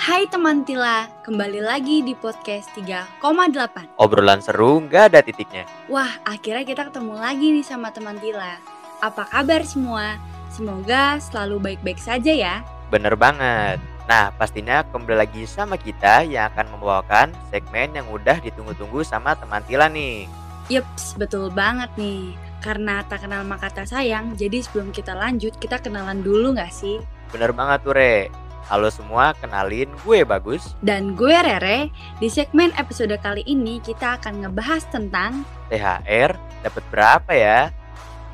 Hai teman Tila, kembali lagi di podcast 3,8 Obrolan seru nggak ada titiknya. Wah, akhirnya kita ketemu lagi nih sama teman Tila Apa kabar semua? Semoga selalu baik-baik saja ya Bener banget. Nah, pastinya kembali lagi sama kita yang akan membawakan segmen yang udah ditunggu-tunggu sama teman Tila nih. Yups, betul banget nih Karena tak kenal maka tak sayang, jadi sebelum kita lanjut, kita kenalan dulu gak sih? Bener banget tuh, Re. Halo semua, kenalin gue Bagus. Dan gue Rere, di segmen episode kali ini kita akan ngebahas tentang THR dapat berapa ya?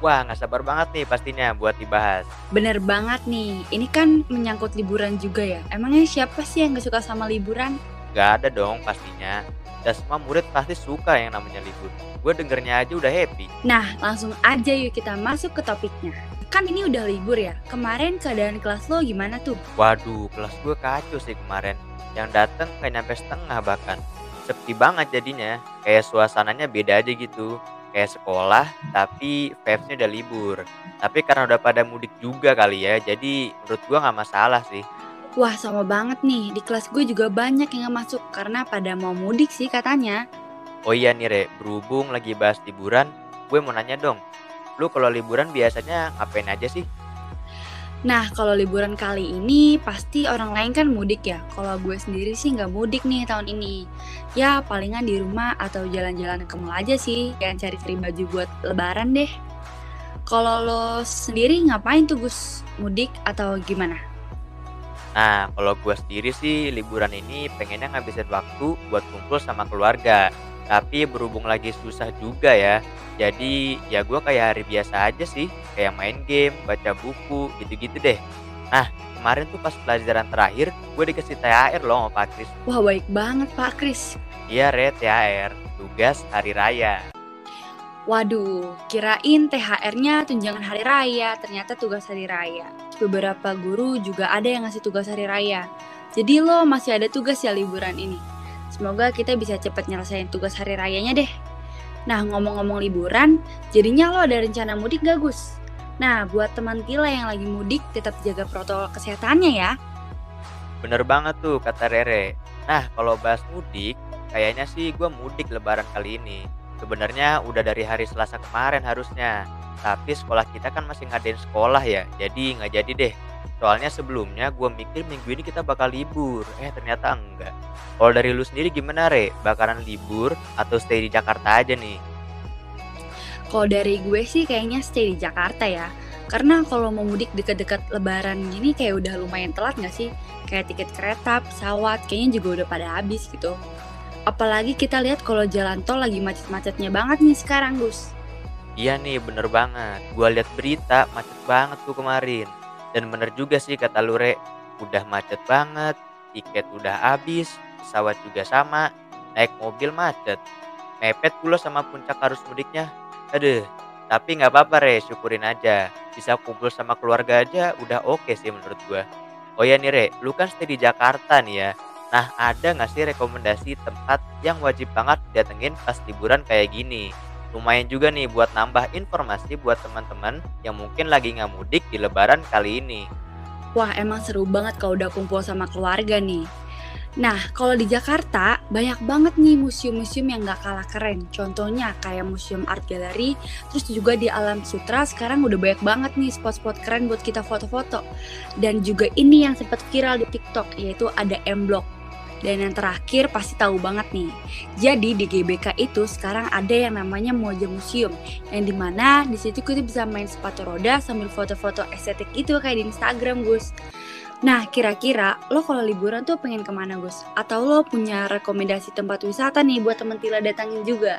Wah, nggak sabar banget nih pastinya buat dibahas. Bener banget nih, ini kan menyangkut liburan juga ya Emangnya siapa sih yang gak suka sama liburan? Gak ada dong pastinya. Dan semua murid pasti suka yang namanya libur. Gue dengernya aja udah happy. Nah, langsung aja yuk kita masuk ke topiknya Kan ini udah libur ya, kemarin keadaan kelas lo gimana tuh? Waduh, kelas gue kacau sih kemarin. Yang dateng kayak nyampe setengah bahkan. Sepi banget jadinya. Kayak suasananya beda aja gitu. Kayak sekolah, tapi vibes-nya udah libur. Tapi karena udah pada mudik juga kali ya, jadi menurut gue nggak masalah sih. Wah sama banget nih, di kelas gue juga banyak yang gak masuk karena pada mau mudik sih katanya Oh iya nih Re, berhubung lagi bahas liburan, gue mau nanya dong. Lu kalau liburan biasanya ngapain aja sih? Nah kalau liburan kali ini pasti orang lain kan mudik ya Kalau gue sendiri sih nggak mudik nih tahun ini Ya palingan di rumah atau jalan-jalan ke mall aja sih Yang cari-cari baju buat lebaran deh Kalau lo sendiri ngapain tuh Gus? Mudik atau gimana? Nah, kalau gue sendiri sih liburan ini pengennya ngabisin waktu buat kumpul sama keluarga. Tapi berhubung lagi susah juga ya. Jadi ya gue kayak hari biasa aja sih. Kayak main game, baca buku, gitu-gitu deh. Nah, kemarin tuh pas pelajaran terakhir gue dikasih THR loh sama Pak Kris. Wah baik banget Pak Kris Iya Re, THR. Tugas hari raya. Waduh, kirain THR-nya tunjangan hari raya, ternyata tugas hari raya. Beberapa guru juga ada yang ngasih tugas hari raya. Jadi lo masih ada tugas ya liburan ini. Semoga kita bisa cepat nyelesain tugas hari rayanya deh. Nah, ngomong-ngomong liburan, jadinya lo ada rencana mudik gak Gus? Nah, buat teman Tila yang lagi mudik, tetap jaga protokol kesehatannya ya. Bener banget tuh kata Rere. Nah, kalau bahas mudik, kayaknya sih gue mudik lebaran kali ini. Sebenarnya udah dari hari Selasa kemarin harusnya. Tapi sekolah kita kan masih ngadain sekolah ya, jadi nggak jadi deh. Soalnya sebelumnya gue mikir minggu ini kita bakal libur, eh ternyata enggak. Kalau dari lu sendiri gimana Re? Bakalan libur atau stay di Jakarta aja nih? Kalau dari gue sih kayaknya stay di Jakarta ya. Karena kalau mau mudik deket-deket lebaran gini kayak udah lumayan telat gak sih? Kayak tiket kereta, pesawat, kayaknya juga udah pada habis gitu. Apalagi kita lihat kalau jalan tol lagi macet-macetnya banget nih sekarang Gus. Iya nih bener banget. Gue lihat berita macet banget tuh kemarin. Dan bener juga sih kata lu Re. Udah macet banget, tiket udah habis, pesawat juga sama, naik mobil macet. Mepet pula sama puncak arus mudiknya. Aduh, tapi nggak apa-apa Re, syukurin aja. Bisa kumpul sama keluarga aja udah oke sih menurut gua. Oh ya nih Re, lu kan stay di Jakarta nih ya. Nah ada nggak sih rekomendasi tempat yang wajib banget didatengin pas liburan kayak gini? Lumayan juga nih buat nambah informasi buat teman-teman yang mungkin lagi nggak mudik di lebaran kali ini. Wah emang seru banget kalau udah kumpul sama keluarga nih. Nah, kalau di Jakarta banyak banget nih museum-museum yang gak kalah keren. Contohnya kayak Museum Art Gallery, terus juga di Alam Sutra sekarang udah banyak banget nih spot-spot keren buat kita foto-foto. Dan juga ini yang sempat viral di TikTok, yaitu ada M Block. Dan yang terakhir pasti tahu banget nih. Jadi di GBK itu sekarang ada yang namanya Moja Museum, yang di mana di situ kita bisa main sepatu roda sambil foto-foto estetik itu kayak di Instagram, Gus. Nah, kira-kira lo kalau liburan tuh pengen ke mana, Gus? Atau lo punya rekomendasi tempat wisata nih buat temen Tila datangin juga?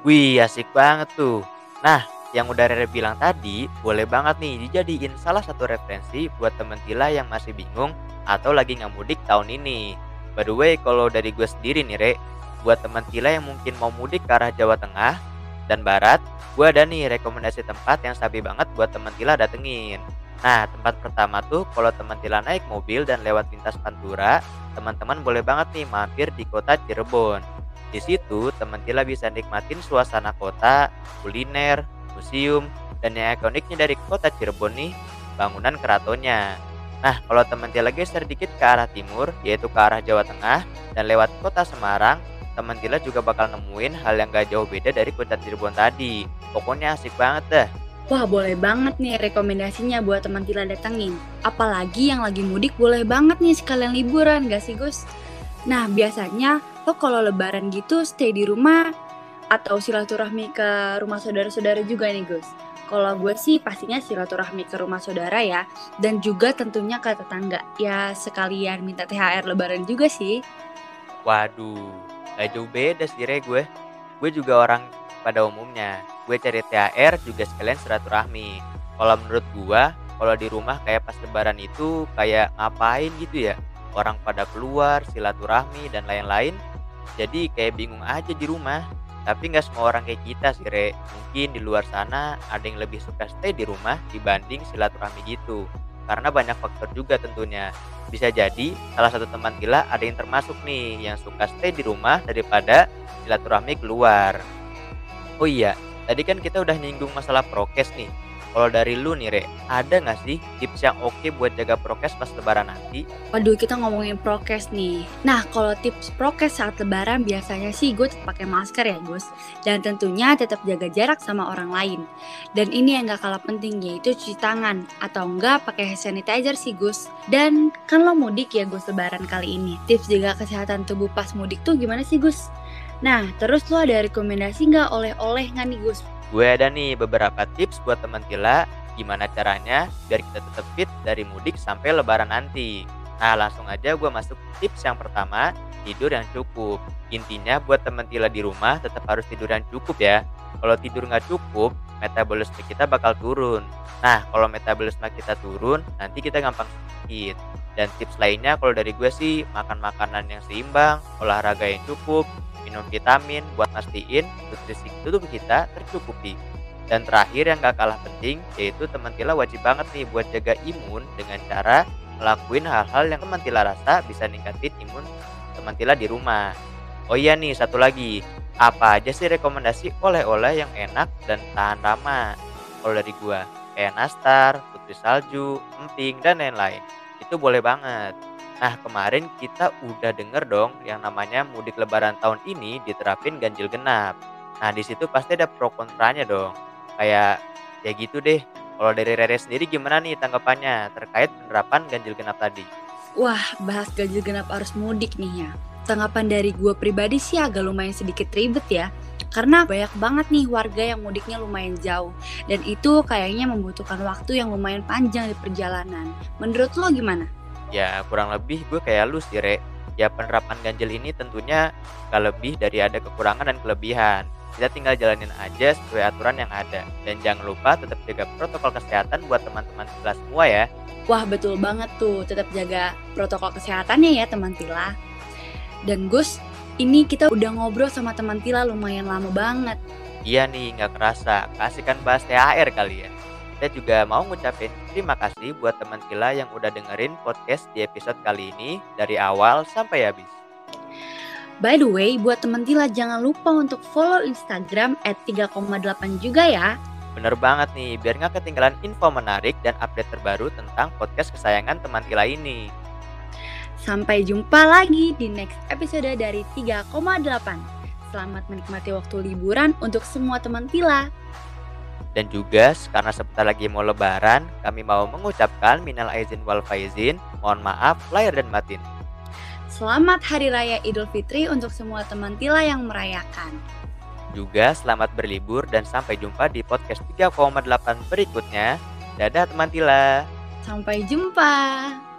Wih asik banget tuh. Nah yang udah Rere bilang tadi boleh banget nih dijadiin salah satu referensi buat temen Tila yang masih bingung atau lagi nggak mudik tahun ini. By the way kalau dari gue sendiri nih Re, buat teman Tila yang mungkin mau mudik ke arah Jawa Tengah dan Barat, gue ada nih rekomendasi tempat yang sabi banget buat teman Tila datengin. Nah, tempat pertama tuh kalau teman Tila naik mobil dan lewat lintas Pantura, teman-teman boleh banget nih mampir di kota Cirebon. Di situ, teman Tila bisa nikmatin suasana kota, kuliner, museum, dan yang ikoniknya dari kota Cirebon nih, bangunan keratonnya. Nah, kalau teman Tila geser dikit ke arah timur, yaitu ke arah Jawa Tengah, dan lewat kota Semarang, teman Tila juga bakal nemuin hal yang gak jauh beda dari kota Cirebon tadi. Pokoknya asik banget dah. Wah boleh banget nih rekomendasinya buat teman Tila datengin. Apalagi yang lagi mudik boleh banget nih sekalian liburan gak sih Gus? Nah biasanya lo kalau lebaran gitu stay di rumah atau silaturahmi ke rumah saudara-saudara juga nih Gus? Kalau gue sih pastinya silaturahmi ke rumah saudara ya dan juga tentunya ke tetangga. Ya sekalian minta THR lebaran juga sih. Waduh, gak jauh beda sih Re gue. Gue juga orang pada umumnya. Gue cari THR juga sekalian silaturahmi. Kalau menurut gue, kalau di rumah kayak pas lebaran itu kayak ngapain gitu ya? Orang pada keluar, silaturahmi dan lain-lain. Jadi kayak bingung aja di rumah. Tapi nggak semua orang kayak kita sih, Re. Mungkin di luar sana ada yang lebih suka stay di rumah dibanding silaturahmi gitu. Karena banyak faktor juga tentunya. Bisa jadi salah satu teman Tila ada yang termasuk nih yang suka stay di rumah daripada silaturahmi keluar. Oh iya, tadi kan kita udah nyinggung masalah prokes nih. Kalau dari lu nih Re, ada nggak sih tips yang oke buat jaga prokes pas lebaran nanti? Waduh kita ngomongin prokes nih. Nah kalau tips prokes saat lebaran biasanya sih gue tetap pakai masker ya Gus. Dan tentunya tetap jaga jarak sama orang lain. Dan ini yang gak kalah penting yaitu cuci tangan. Atau enggak pakai hand sanitizer sih Gus. Dan kan lo mudik ya Gus lebaran kali ini. Tips jaga kesehatan tubuh pas mudik tuh gimana sih Gus? Nah terus lo ada rekomendasi nggak oleh-oleh nggak nih Gus? Gue ada nih beberapa tips buat teman Tila gimana caranya biar kita tetap fit dari mudik sampai lebaran nanti. Nah langsung aja gue masuk tips yang pertama, tidur yang cukup. Intinya buat teman Tila di rumah tetap harus tidur yang cukup ya. Kalau tidur nggak cukup, metabolisme kita bakal turun. Nah kalau metabolisme kita turun, nanti kita gampang sakit. Dan tips lainnya kalau dari gue sih makan makanan yang seimbang, olahraga yang cukup, minum vitamin buat mastiin nutrisi tubuh kita tercukupi. Dan terakhir yang gak kalah penting yaitu teman Tila wajib banget nih buat jaga imun dengan cara ngelakuin hal-hal yang teman Tila rasa bisa ningkatin imun teman Tila di rumah. Oh iya nih satu lagi, apa aja sih rekomendasi oleh-oleh yang enak dan tahan lama? Kalau dari gua, kayak nastar, putri salju, emping, dan lain-lain. Itu boleh banget. Nah, kemarin kita udah denger dong yang namanya mudik lebaran tahun ini diterapin ganjil genap. Nah, di situ pasti ada pro kontranya dong. Kayak ya gitu deh. Kalau dari Rere sendiri gimana nih tanggapannya terkait penerapan ganjil genap tadi? Wah, bahas ganjil genap arus mudik nih ya. Tanggapan dari gue pribadi sih agak lumayan sedikit ribet ya. Karena banyak banget nih warga yang mudiknya lumayan jauh. Dan itu kayaknya membutuhkan waktu yang lumayan panjang di perjalanan. Menurut lo gimana? Ya kurang lebih gue kayak lu sih Re. Ya penerapan ganjil ini tentunya gak lebih dari ada kekurangan dan kelebihan. Kita tinggal jalanin aja sesuai aturan yang ada. Dan jangan lupa tetap jaga protokol kesehatan buat teman-teman kita semua ya. Wah betul banget tuh, tetap jaga protokol kesehatannya ya teman Tila. Dan Gus, ini kita udah ngobrol sama teman Tila lumayan lama banget. Iya nih, nggak kerasa. Kasihkan bahas THR kali ya. Kita juga mau ngucapin terima kasih buat teman Tila yang udah dengerin podcast di episode kali ini dari awal sampai habis. By the way, buat teman Tila jangan lupa untuk follow Instagram at 3,8 juga ya. Bener banget nih, biar nggak ketinggalan info menarik dan update terbaru tentang podcast kesayangan teman Tila ini. Sampai jumpa lagi di next episode dari 3,8. Selamat menikmati waktu liburan untuk semua teman Tila. Dan juga karena sebentar lagi mau lebaran, kami mau mengucapkan minal aizin wal faizin, mohon maaf lahir dan batin. Selamat Hari Raya Idul Fitri untuk semua teman Tila yang merayakan. Juga selamat berlibur dan sampai jumpa di podcast 3,8 berikutnya. Dadah teman Tila. Sampai jumpa.